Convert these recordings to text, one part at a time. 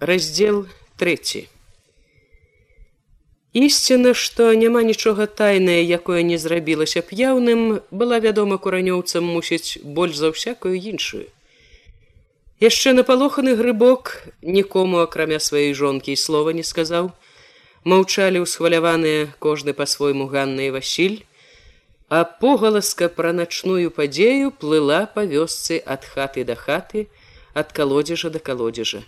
раздел 3 Ісціна, што няма нічога тайнае, якое не зрабілася б яўным, была вядома куранёўцам мусіць больш за ўсякую іншую. Яшчэ напалоханы грыбок нікому акрамя сваёй жонкі і слова не сказаў, маўчалі ўсхваляваныя кожны па-свойму Ганна і Васіль, а погаласка пра начную падзею плыла па вёсцы ад хаты да хаты, ад калодзежа да калодзежа.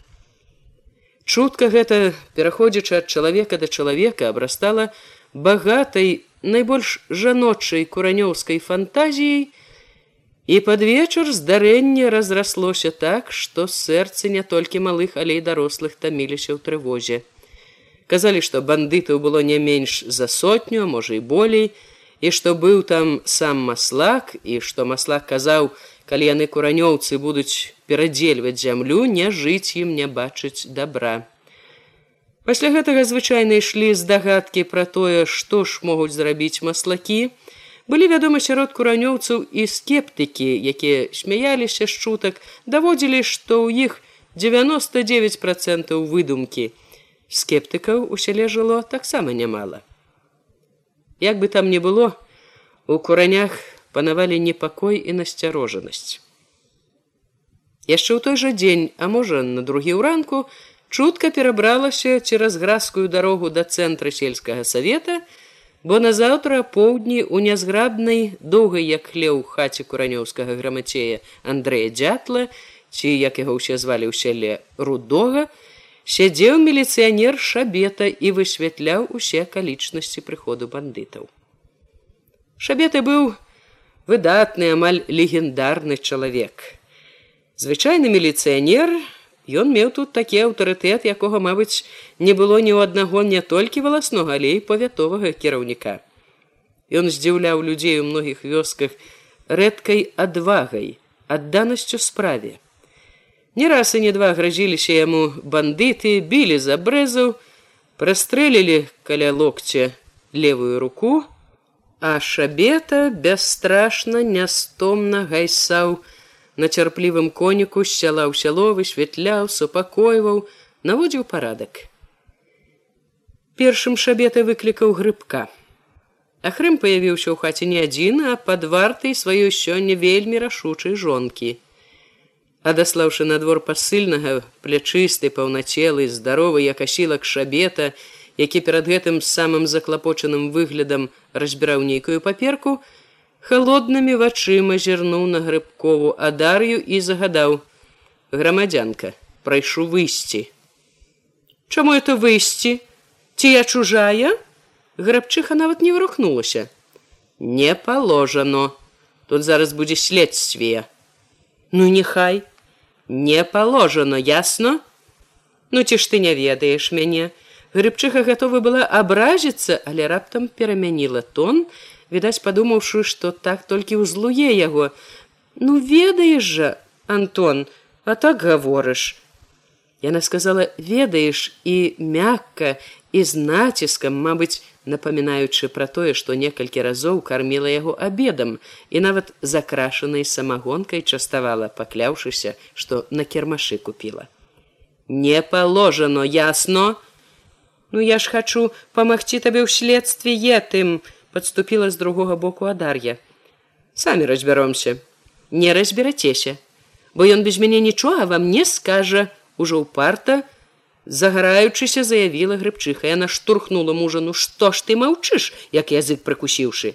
Чутка гэта, пераходзячы ад чалавека да чалавека, абрастала багатай найбольш жаночай куранёўскай фантазіяй, і пад вечар здарэнне разраслося так, што сэрцы не толькі малых, але і дарослых таміліся ў трывозе. Казалі, што бандытаў было не менш за сотню, можа і болей, і што быў там сам маслак і што маслак казаў, калі яны куранёўцы будуць перадзельваць зямлю, не жыць ім не бачыць добра. Пасля гэтага звычайна ішлі здагадкі пра тое, што ж могуць зрабіць маслакі, былі вядома сярод куранёўцаў і скептыкі, якія смяяліся з чутак, даводзілі, што ў іх 99 процентаў выдумкі. Скептыкаў у сяле жыло таксама нямала. Як бы там не было, у куранях панавалі непакой і насцярожанасць. Яшчэ ў той жа дзень, а можа на другі ўранку, чутка перабралася цераз гразкую дарогу да цэнтра сельскага савета, бо назаўтра поўдні у нязграбнай доўгай як хлеў хаце куранёўскага грамацея Андрэя дзятла, ці як яго ўсе звалі ў сяле рудога, сядзеў міліцыянер шабета і высвятляў усе акалічнасці прыходу бандытаў. Шабета быў выдатны амаль легендарны чалавек. Звычайны міліцыянер, ён меў тут такі аўтарытэт, якога, мабыць, не было ні ў аднаго не толькі валаснога, але і павятовага кіраўніка. Ён здзіўляў людзей у многіх вёсках рэдкай адвагай, адданасцю справе. Не раз і не два гразіліся яму бандыты, білі за брэзаў, прастрэлілі каля локця левую руку, А шабета бясстрашна нястомна гайсаў на цярплівым коніку сяла ў сяло высвятляў, супакойваў, наводзіў парадак. Першым шабета выклікаў грыбка. Ахрым паявіўся ў хаце не адзін, а пад вартай сваёй сёння вельмі рашучай жонкі. Адаслаўшы на двор пасыльнага, плячысты, паўнацелы, здаровы, як асілак шабета, які перад гэтым самым заклапочаным выглядам разбіраў нейкую паперку, холоднымі вачыма зірнуў на грыбкову адар'ю і загадаў: грамадзянка, прайшу выйсці. Чаму это выйсці? Ці я чужая? Грабчыха нават не вырухнулася. Не положано. Тут зараз будзе следствие. Ну нехай, не положено, ясно? Ну ці ж ты не ведаеш мяне, Грыбчыха гатова была абразіцца, але раптам перамяніла тон, відаць, падумаўшы, што так толькі ўзлуе яго. Ну ведаеш жа, Антон, а так гаворыш. Яна сказала: ведаеш і мякка і з націскам, мабыць, напамінаючы пра тое, што некалькі разоў карміла яго абедам і нават закрашанай самагонкай частавала, пакляўшыся, што на кірмашы купіла. Не положено ясно, Ну я ж хачу памагчы табе ў следстве етым подступіла з другога боку адар'я. Самі разбяромся. Не разберацеся бо ён без мяне нічога вам не скажа. Ужо ў парта загараючыся заявіла грыбчыха. Яна штурхнула мужа. Ну што ж ты маўчыш як язык пракусіўшы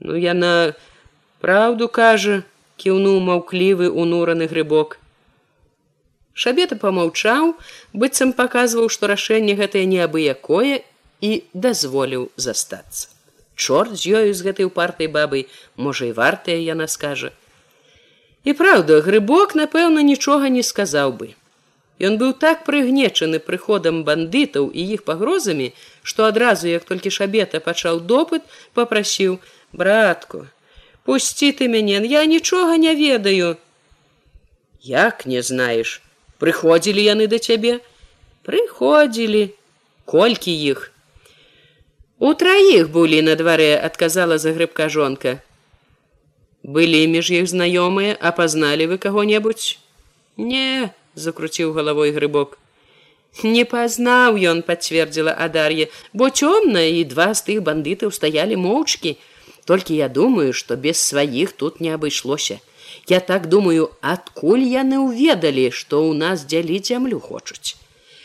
ну яна праўду кажа кіўнуў маўклівы унураны грыбок Шабета помаўчаў, быццам паказваў, што рашэнне гэтае неабыякое і дазволіў застацца. Чорт з ёю з гэтай упартай бабай, можа і вартая яна скажа. І праўда, грыбок, напэўна, нічога не сказаў бы. Ён быў так прыгнечаны прыходам бандытаў і іх пагрозамі, што адразу, як толькі шабета пачаў допыт, попрасіў: « Братку, пусці ты мяне, я нічога не ведаю. Як не знаеш, прыходзілі яны да цябе прыходзілі колькі іх у траіх былі на дварэ адказала за грыбка жонка былі між іх знаёмыя апазналі вы каго-небудзь не закруціў галавой грыбок. Не пазнаў ён, пацвердзіла Адар'е, бо цёмная і два з тых бандытаў стаялі моўчкі. Толькі я думаю, што без сваіх тут не абышлося. Я так думаю, адкуль яны ўведалі, што ў нас дзяліць зямлю хочуць.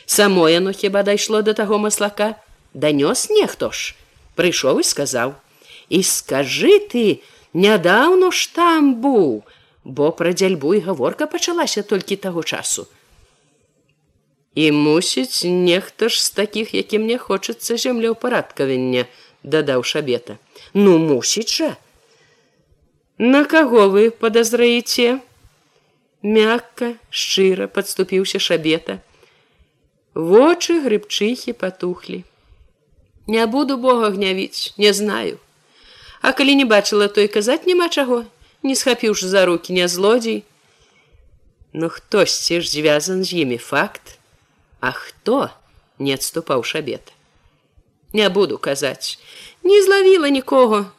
Само яно хіба дайшло да таго маслака, данёс нехто ж, прыйшоў і сказаў: « І скажы ты, нядаўно ж там быў, бо пра дзяльбу і гаворка пачалася толькі таго часу. І мусіць, нехта ж з такіх, якім мне хочацца зямлеўпарадкавання, дадаў шабета. Ну мусіць жа. На каго вы падазраіце? Мякка, шчыра падступіўся шабета. Вочы грыбчыхі патухлі. Не буду Бога гнявіць, не знаю. А калі не бачыла, то і казаць няма чаго, не схапіўшы за руки не злодзей. Ну хтосьці ж звязан з імі факт. А хто не адступаў шабет? Не буду казаць, не злавіла нікога.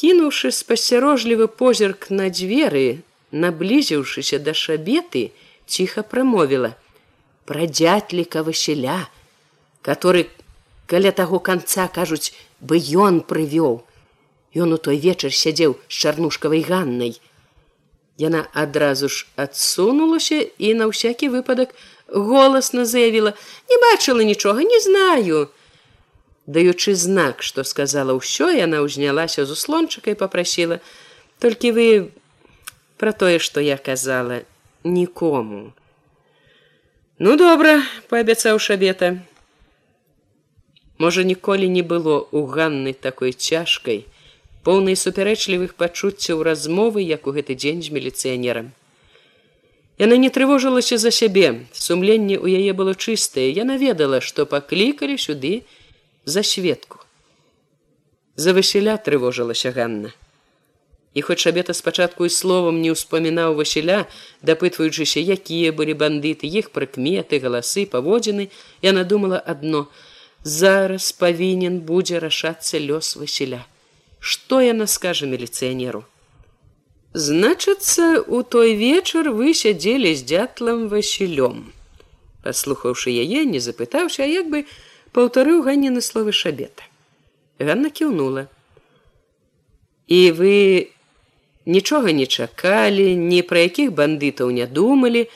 Кінуўшы спасцярожлівы позірк на дзверы, наблізіўшыся да шабеты, ціха прамовіла: пра дзятліка Васіля, который каля таго канца кажуць, бы ён прывёў. Ён у той вечар сядзеў з чарнушкавай ганнай. Яна адразу ж адсунулася і на ўсякі выпадак голасна заявіла: не бачыла нічога, не знаю. Даючы знак, што сказала ўсё, яна ўзнялася з услончыкай попрасіла: толькі вы пра тое, што я казала нікому. Ну добра, паабяцаў шабета. Можа, ніколі не было у ганны такой цяжкай, поўнай супярэчлівых пачуццяў размовы, як у гэты дзень з міліцыянерам. Яна не трывожылася за сябе, сумленне ў яе было чыстае, яна ведала, што паклікалі сюды за светку. За Васіля трывожылася Ганна. І хоць абета спачатку і словам не ўспамінаў Васіля, дапытваючыся, якія былі бандыты, іх прыкметы, галасы, паводзіны, яна думала адно: зараз павінен будзе рашацца лёс Васіля. Што яна скажа міліцыянеру? Значыцца, у той вечар вы сядзелі з дзятлам Васілём. Паслухаўшы яе, не запытаўся, як бы паўтарыў ганніны словы шабета. Ганна кіўнула. І вы нічога не чакалі, ні пра якіх бандытаў не думалі,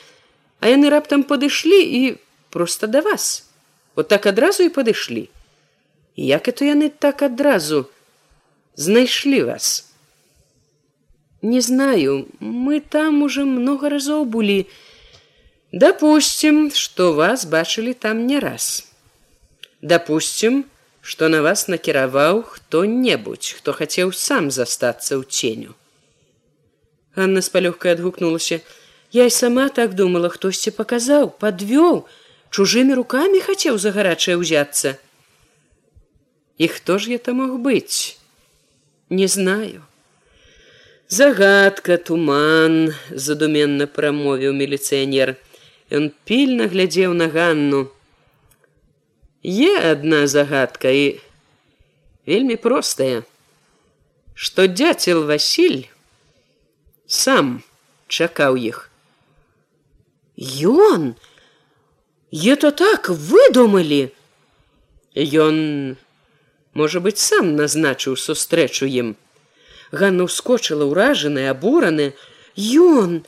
а яны раптам падышлі і проста да вас. Вот так адразу і падышлі. Як это яны так адразу знайшлі вас? Не знаю, мы там уже много разоў былі. Допустим, что вас бачылі там не раз. Допустим, что на вас накіраваў хто-небудзь, хто хацеў сам застацца ў ценю. Анна с палёгкай адгукнулася: Я і сама так думала, хтосьці паказаў, подвёў, чужымі руками хацеў за гарачае ўзяцца. І хто ж это мог быць? Не знаю. Загадка туман задуменна прамовіў міліцыянер. Ён пільна глядзеў на ганну. Е адна загадка і вельмі простая, што дзяцел Васіль сам чакаў іх. Ён это так выдумалі. Ён можа быць сам назначыў сустрэчу ім. Ганна ўскочыла ўражаная, абураны. Ён!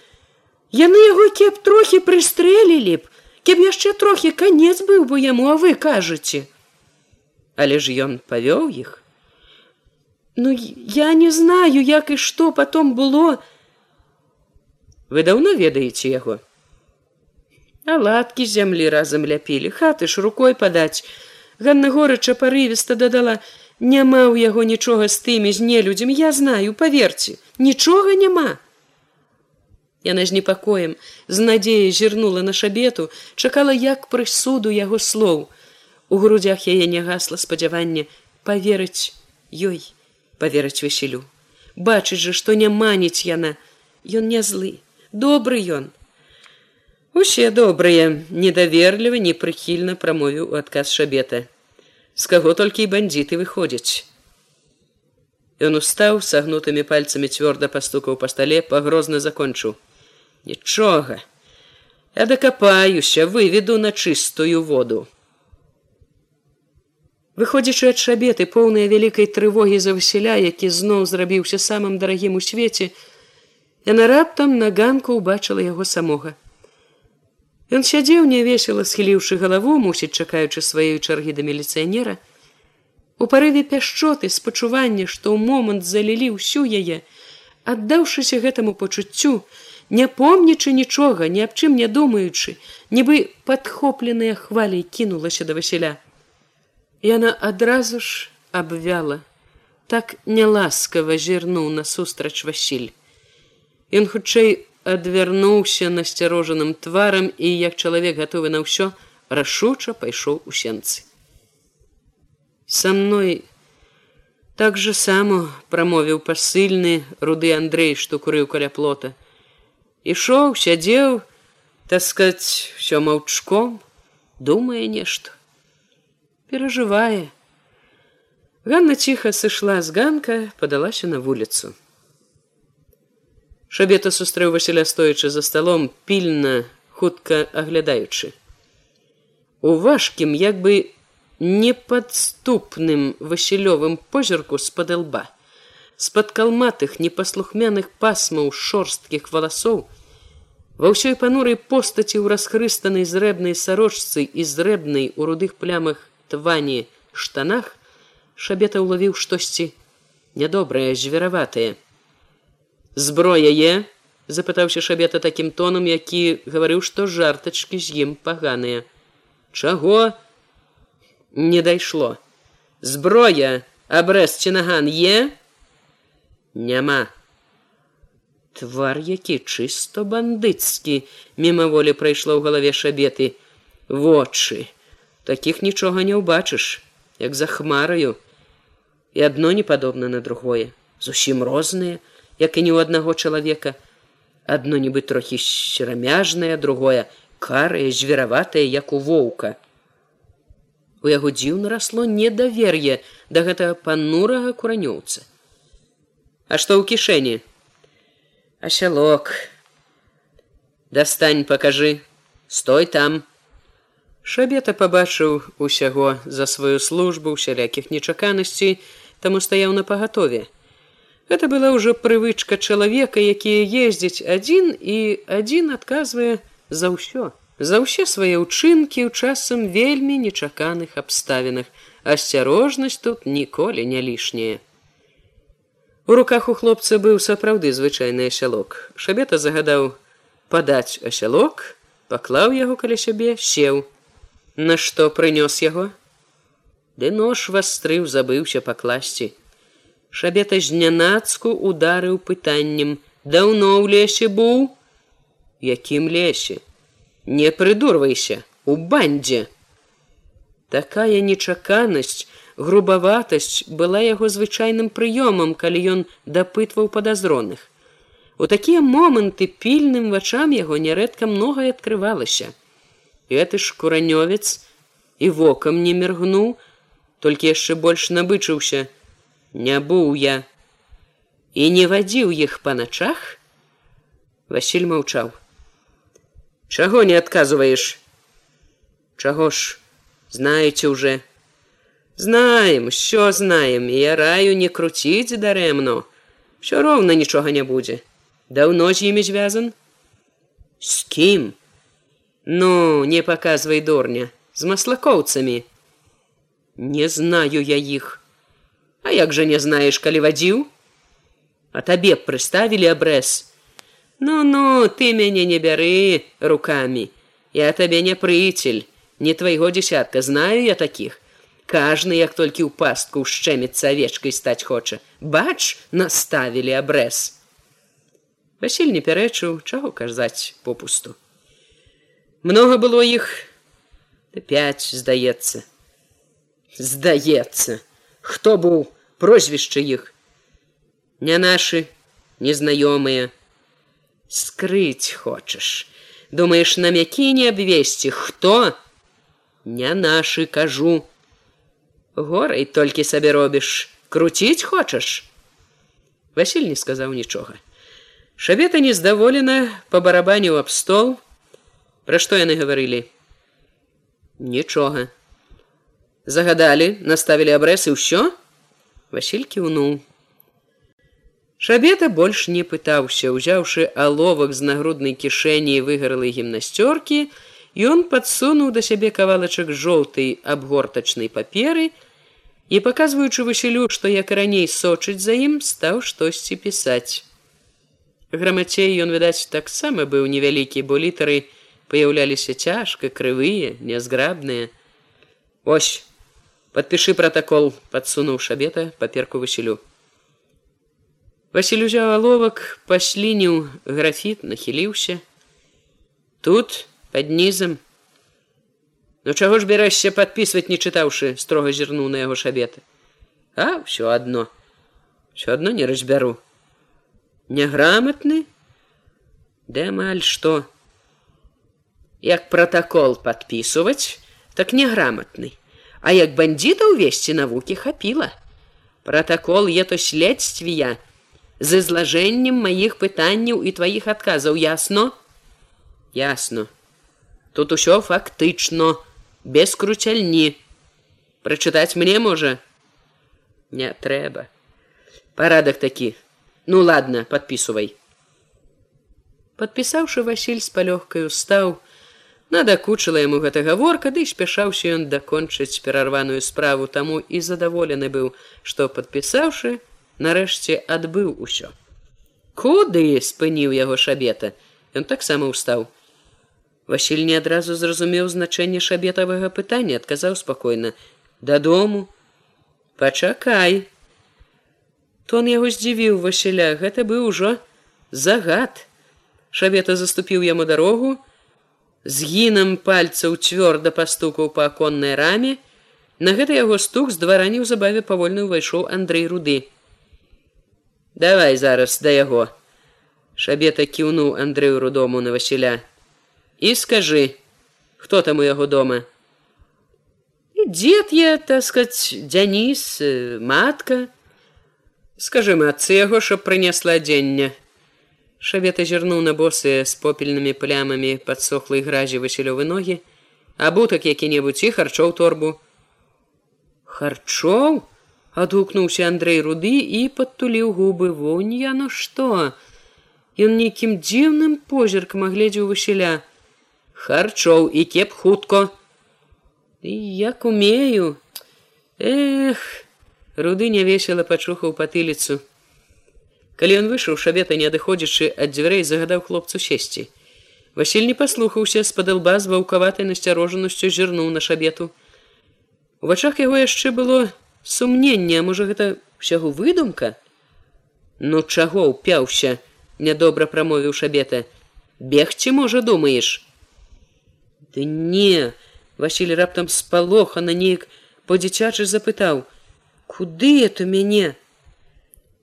Яны яго кеп трохі прыстрэлілі б, кеп яшчэ трохі канец быў бы яму, а вы кажаце. Але ж ён павёў іх. Ну я не знаю, як і што потом было. Вы даўно ведаеце яго. А ладкі зямлі разам ляпілі, хаты ж рукой падаць. Ганна горача парывіста дадала: Няма ў яго нічога з тымі з нелюдзям, я знаю, паверце, нічога няма. Яна з непакоем, з надзеяй зірнула на шабету, чакала як прысуду яго слоў. У грудях яе не гасла спадзяванне поверыць ёй, поверыць весселю. Бачыць жа, што не маніць яна, Ён не злы, добры ён. Усе добрыя, недаверліва, непрыхільна прамовіў у адказ шабета з каго толькі і бандзіты выходзяць. Ён устаў сагнутымі пальцамі цвёрда пастукаў па стале, пагрозна закончыў: Нічога. Я дакапаюся, выведу на чыстую воду. Выходзячы ад шабеты поўныя вялікай трывогі за Васіля, які зноў зрабіўся самым дарагім у свеце, яна раптам на ганку ўбачыла яго самога. Ён сядзеў нявесела, схіліўшы галаву, мусіць чакаючы сваёй чаргі да міліцыянера. У парыве пяшчоты спачування, што ў момант залілі ўсю яе, аддаўшыся гэтаму пачуццю, не помнічы нічога, ні аб чым не думаючы, нібы падхопленыя хваляй кінулася да Васіля. Яна адразу ж абвяла, так няласкава зірнуў насустрач Васіль. Ён хутчэй адвярнуўся насцярожаным тварам і, як чалавек гатовы на ўсё, рашуча пайшоў у сенцы. Са мной так же само прамовіў пасыльны руды Андрей, што курыў каля плота ішоў сядзеў таскаць все маўчком думае нешта. Перажывае. Ганна ціха сышла з ганка падалася на вуліцу. Шабета сустрэў васіля стоячы за сталом пільна хутка аглядаючы. У важкім як бы непадступным васілёвым позірку з-пад лба з-пад калматых непаслухмяных пасмаў шорсткіх валасоў Ва ўсёй панурай постаці ў расхрыстанай зрэбнай сарочцы і зрэбнай у рудых плямах твані штанах шабета ўлавіў штосьці нядобрае звераватае зброяе запытаўся шабета такім тонам які гаварыў што жартачкі з ім паганыя. Чаго не дайшло. Зброя абрэз ці наган е? Няма твар які чысто бандыцкі. Мімаволі прайшло ў галаве шабеты. Вочы. Таких нічога не ўбачыш як за хмараю. І адно не падобна на другое. Зусім розныя як і не ў аднаго чалавека. Адно нібы трохі сирамяжнае другое карае звераватае як у воўка. У яго дзіўна расло недавер'е да гэтага панурага куранёўца. А што ў кішэні асялок дастань покажы стой там. Шабета побачыў усяго за сваю службу усялякіх нечаканасцей таму стаяў на пагатове. Это была ўжо прывычка чалавека якія ездзіць адзін і адзін адказвае за ўсё. За ўсе свае ўчынкі ў часам вельмі нечаканых абставінах. Асцярожнасць тут ніколі не лішняе У руках у хлопца быў сапраўды звычайны асялок. Шабета загадаў падаць асялок, паклаў яго каля сябе, сеў. Нашто прынёс яго? Ды нож вастрыў забыўся пакласці. Шабета знянацку ударыў пытаннем: даўно ў лесе быў, якім лесе? Не прыдурвайся, у бандзе. Такая нечаканасць, грубаватасць была яго звычайным прыёмам, калі ён дапытваў падазроных. У такія моманты пільным вачам яго нярэдка многае адкрывалася. Гэты ж куранёвец і вокам не міргнуў, толькі яшчэ больш набычыўся: Не быў я і не вадзіў іх па начах. Васіль маўчаў. Чаго не адказваеш? Чаго ж, знаеце уже, знаем що знаем я раю не круціць дарэмно все роўна нічога не будзе даўно з імі звязан? С кім ну не показвай дурня. З маслакоўцамі не знаю я іх а як жа не знаеш калі вадзіў а табе прыставілі абрэз ну ну ты мяне не бяры руками. Я табе не прыцель не твайго десятка. Знаю я таких кажны як толькі ў пастку шчэміцца авечкай стаць хоча. Бач наставілі абрэз. Васіль не пярэчыў чаго казаць попусту. Много было іх пять здаецца. Здаецца хто быў прозвішча іх? Не нашы незнаёмыя скрыць хочаш. Думаеш на мякі не абвесці? Хто? Не нашы кажу горай толькі сабе робіш круціць хочаш Васіль не сказаў нічога шабета нездаволена па барабаню аб стол Пра што яны гаварылі? Нічога. Загадалі, наставілі абрэс і ўсё? Васіль кіўнуў. Шабета больш не пытаўся, узяўшы аловак з нагруднай кішэні выгаралай гімнасцёркі, ён падсунуў да сябе кавалачак жоўтай абгортачнай паперы і, паказваючы Васілю, што як раней сочыць за ім, стаў штосьці пісаць. Грамацей ён, відаць, таксама быў невялікі, бо літары паяўляліся цяжка, крывыя, нязграбныя. Ось, падпішы пратакол, падсунуў шабета паперку Васілю. Васіль узяў аловак, паслініў графіт, нахіліўся. Тут пад нізам. Ну чаго ж бярэшся падпісваць, не чытаўшы, строга зірнуў на яго шабета. А ўсё адно, ўсё адно не разбяру неграмотны да амаль что? Як протокол подписывать так неграмотный. А як бандита увесці навуки хапіла протокол е то следствия з изложением моих пытанняў і твоих отказаў ясно? Ясно. Тут усё фактычно без круцяльні прочытаць мне можа не трэба парадак такі. Ну ладно подписывай. Подпісаўшы василь с палёгкаю стаў надакучыла яму гэта гаворка ды спяшаўся ён дакончыць перарваную справу таму і задаволены быў што подпісаўшы нарэшце адбыў усё. Куды спыніў яго шабета. Ён таксама устаў Васіль не адразу зразумеў значэнне шабетавага пытання адказаў спакойна дадому пачакай Тон яго здзівіў Васіля, гэта быў ужо загад. Шавета заступіў яму дарогу, згінам пальцаў цвёрда пастукаў па аконнай раме. На гэта яго стук з двара неўзабаве павольна ўвайшоў Андрэй руды. Давай зараз да яго. Шабета кіўнуў Андрэю рудому на Васіля. І скажы, хто там у яго дома? І дзед я, таскаць, дзяніс, матка, скажем адцы яго чтоб прынесла адзення шавета зірнуў на босы з попельнымі плямамі падсохлай гразі васілёвы ногі абутак які-небудзь і харчоў торбу. Харчоў адгукнуўся андрей руды і падтуліў губы вонь я ну што? Ён нейкім дзіўным позіркам агледзеў васіля харчоў і кеп хутко. Як умею. Эх руды нявесела пачухаў патыліцу. Калі ён выйшаў шабета не адыходзячы ад дзвярэй загадаў хлопцу сесці. Васіль не паслухаўся з-пад лба з ваўкаватай насцярожанасцю зірнуў на шабету. У вачах яго яшчэ было сумненне можа гэта ўсяго выдумка? Ну чаго ўпяўся нядобра прамовіў шабета. Бегці можа думаеш ты не Васіль раптам спалохана неяк по-дзіцячы запытаў куды это мяне?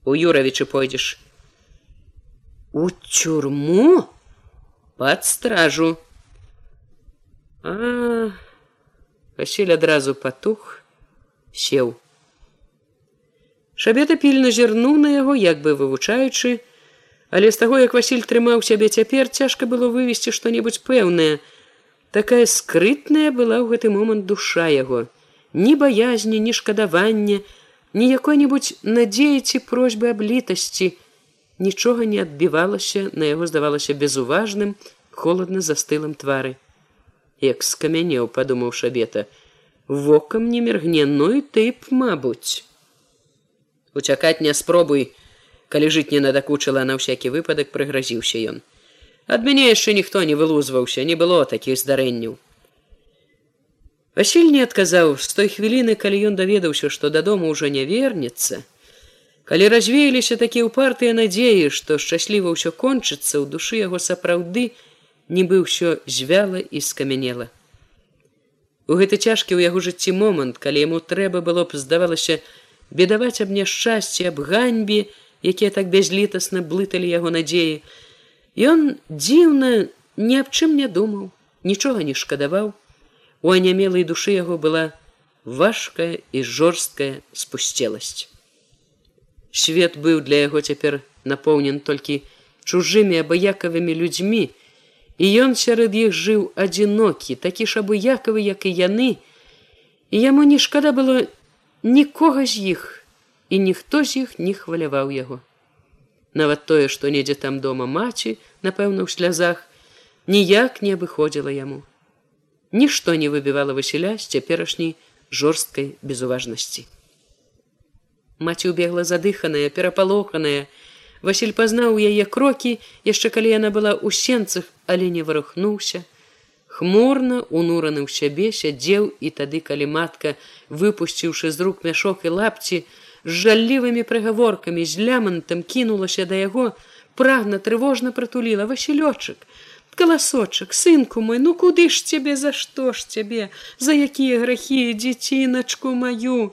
У юравічы пойдзеш у тюрму под стражу а Васіль адразу патух сеў шабета пільна зірнуў на яго як бы вывучаючы але з таго як Васіль трымаў сябе цяпер цяжка было вывесці што-небудзь пэўнае такая скрытная была ў гэты момант душа яго. Ні баязні ні шкадавання ні якой-нибудь надзеі ці просьбы аб літасці. Нічога не адбівалася на яго здавалася безуважным холодна застылым твары. Як скамянеў падумаў шабета вокам не мергненную тып мабуць уцякаць не спробуй калі жыць не надакучыла на ўсякі выпадак прыгразіўся ён ад мяне яшчэ ніхто не вылузваўся не было такіх здарэнняў Васіль не адказаў з той хвіліны, калі ён даведаўся, што дадому ўжо не вернецца. Калі развеяліся такія ўпартыя надзеі, што шчасліва ўсё кончыцца ў душы яго сапраўды, нібы ўсё звяла і скамянела. У гэты цяжкі ў яго жыцці момант, калі яму трэба было б здавалася бедаваць аб няшчасці аб ганьбе, якія так бязлітасна блыталі яго надзеі. Ён дзіўна ні аб чым не думаў, нічога не шкадаваў, У анямелай душы яго была важкая і жорсткая спусцеласць. Свет быў для яго цяпер напоўнен толькі чужымі абыякавымі людзьмі, і ён сярод іх жыў адзінокі такі ж абыякавы як і яны. І яму не шкада было нікога з іх і ніхто з іх не хваляваў яго нават тое што недзе там дома маці напэўна ў слязах ніяк не абыходзіла яму. Нішто не выбівала васіля з цяперашняй жорсткай безуважнасці. Маці убегла задыханая перапалоханая. Васіль пазнаў яе крокі яшчэ калі яна была ў сенцах, але не варухнуўся. Хмурна унураны ў сябе сядзеў і тады, калі матка, выпусціўшы з рук мяшок і лапці, з жаллівымі прыгаворкамі з лямантам кінулася да яго, прагна трывожна прытуліла васілёчак. Каласочак, сынку мой, ну куды ж цябе за што ж цябе, за якія грахі дзеціначку маю.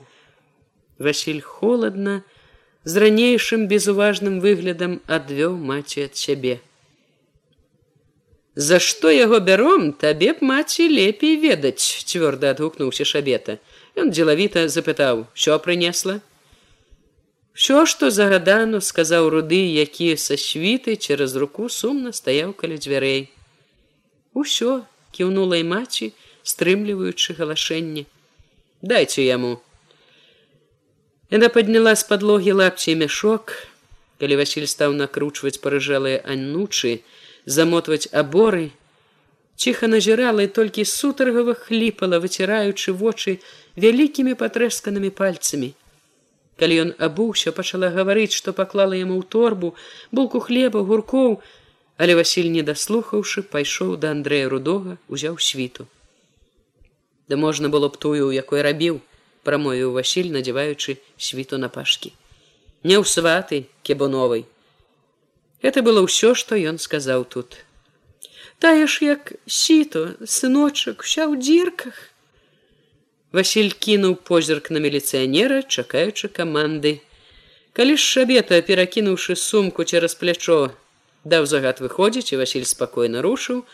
Васіль холодна, з ранейшым безуважным выглядам адвёў маці ад сябе. За што яго бяром, табе б маці лепей ведаць, цвёрда адгукнуўся шабета. Ён дзелавіта запытаў: що прынесла? Що, што загадану, сказаў руды, які са світы цераз руку сумна стаяў каля дзвярэй. Усё кіўнула і маці, стрымліваючы галашэнне. Дайце яму, Яна падняла з падлогі лапці мяшок, калі Васіль стаў накручваць парыжэлыя аннучы, замотваць аборы, ціха назірала і толькі сутаргава хліпала, выціраючы вочы вялікімі патрэсканымі пальцамі. Калі ён абуўся, пачала гаварыць, што паклала яму ў торбу, булку хлеба, гуркоў, але Васіль, не даслухаўшы, пайшоў да Андрэя рудога, узяў світу. Да можна было б тую, якой рабіў, прамовіў Васіль, надзяваючы світу на пашкі. Не ў сваты кебуновай. Это было ўсё, што ён сказаў тут. Тая ж як сіто, сыночак, уся ў дзірках. Васіль кінуў позірк на міліцыянера, чакаючы каманды. Калі ж шабета, перакінуўшы сумку цераз плячо, даў загад выходзіць і Васіль спакойна рушыў,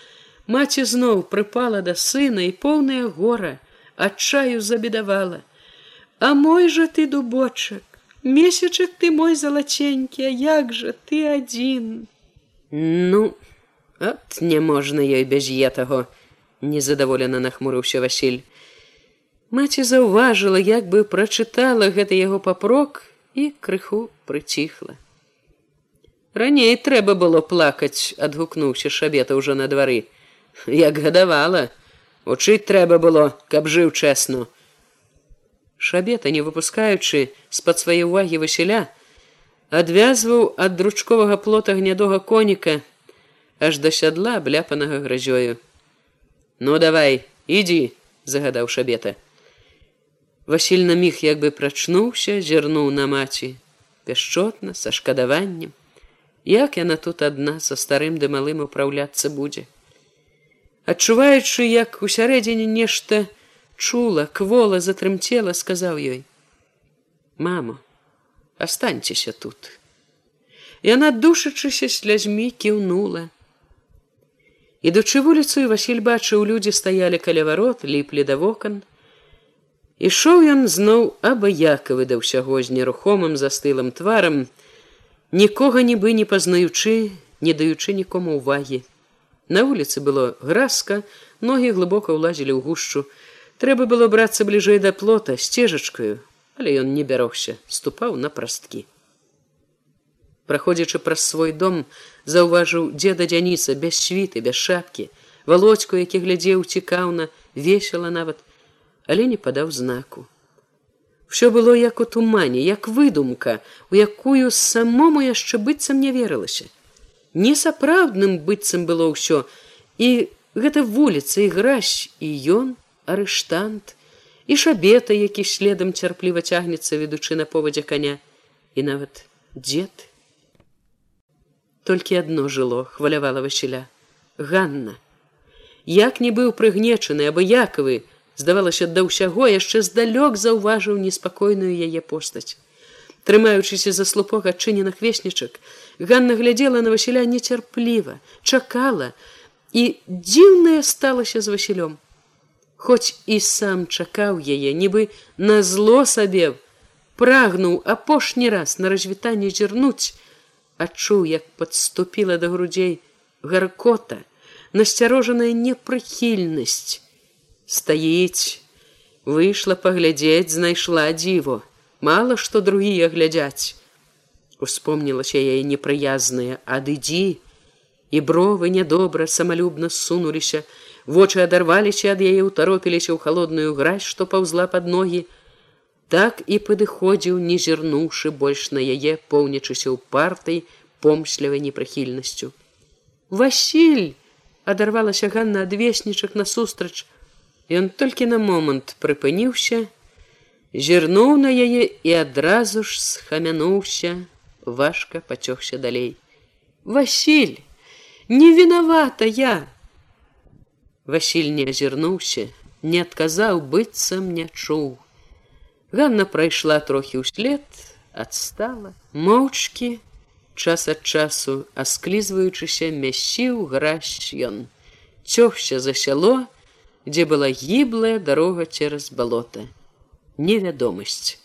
маці зноў прыпала да сына і поўная гора, адчаю забедавала. А мой жа ты дубочак, месячак ты мой залаценькі, а як жа ты адзін. Ну, от не можна ёй без етаго, незадаволена нахмурыўся Васіль. Маці заўважыла, як бы прачытала гэты яго папрок і крыху прыціхла. Раней трэба было плакаць, адгукнуўся шабета ўжо на двары. Як гадавала, Учыць трэба было, каб жыў чэсну шабета не выпускаючы з-пад свае увагі васіля адвязваў ад дручковага плота гнядога коніка аж да сядла бляпанага гразёю ну давай ідзі загадаў шабета васіль на міг як бы прачнуўся зірнуў на маці пяшчотна са шкадаваннем. Як яна тут адна са старым ды малым упраўляцца будзе? Адчуваючы як усярэдзіне нешта чула квола затрымцела сказаў ёй мама останьцеся тут яна душачыся слязьмі кіўнула. Ідучы вуліцу василь бачыў людзі стаялі каля варот ліплі да вокон ішоў ён зноў абыякавы да ўсяго з нерухомым застылым тварам нікога нібы не пазнаючы не даючы нікому увагі. На вуліцы было граска ногі глыбока ўлазілі ў гушчу. Трэба было брацца бліжэй да плота сцежачкаю але ён не бярогся ступаў на прасткі. Праходзячы праз свой дом заўважыў деда дзяніца без світы без шапкі. Володьку які глядзеў цікаўна весела нават але не падаў знаку. Все было як у тумане як выдумка у якую самому яшчэ быццам не верылася. Несапраўдным быццам было ўсё. І гэта вуліца і гразь і ён арыштант і шабета які следам цярпліва цягнецца ведучы на повадзе коня і нават дзед. Толькі одно жыло хвалявала васіля ганна. Як не быў прыгнечаны абыякавы здавалася да ўсяго яшчэ здалёк заўважыў неспакойную яе постаць трымаючыся за слупок адчыненых веснічак ганна глядзела на васіля нецярпліва чакала і дзіўная сталася з васілём хоць і сам чакаў яе нібы на зло сабе прагнуў апошні раз на развітанне зірнуць адчуў як подступіла да грудзей гаркота насцярожаная непрыхільнасць. Стаіць, выйшла паглядзець, знайшла дзіву. Мала што другія глядзяць. Успомнілася яе непрыязная, адыдзі, і бровы нядобра самалюбна сунуліся, вочы адарваліся ад яе, утаропіліся ў халодную гразь, што паўзла пад ногі, так і падыходзіў, не зірнуўшы больш на яе, поўнічыся ў партай помслівай непрыхільнасцю. Васіль адарвалася Ганна адвеснічак насустрач. Ён толькі на момант прыпыніўся, зірнуў на яе і адразу ж схамянуўся, важка пацёгся далей. Васіль, не вінавата я. Васіль не азірнуўся, не адказаў быццам не чуў. Ганна прайшла трохі ўслед, адстала, моўчкі, час ад часу, асклізваючыся мясіў гразь ён, цёгся за сяло, дзе была гіблая дарога цераз балота. Невядомасць.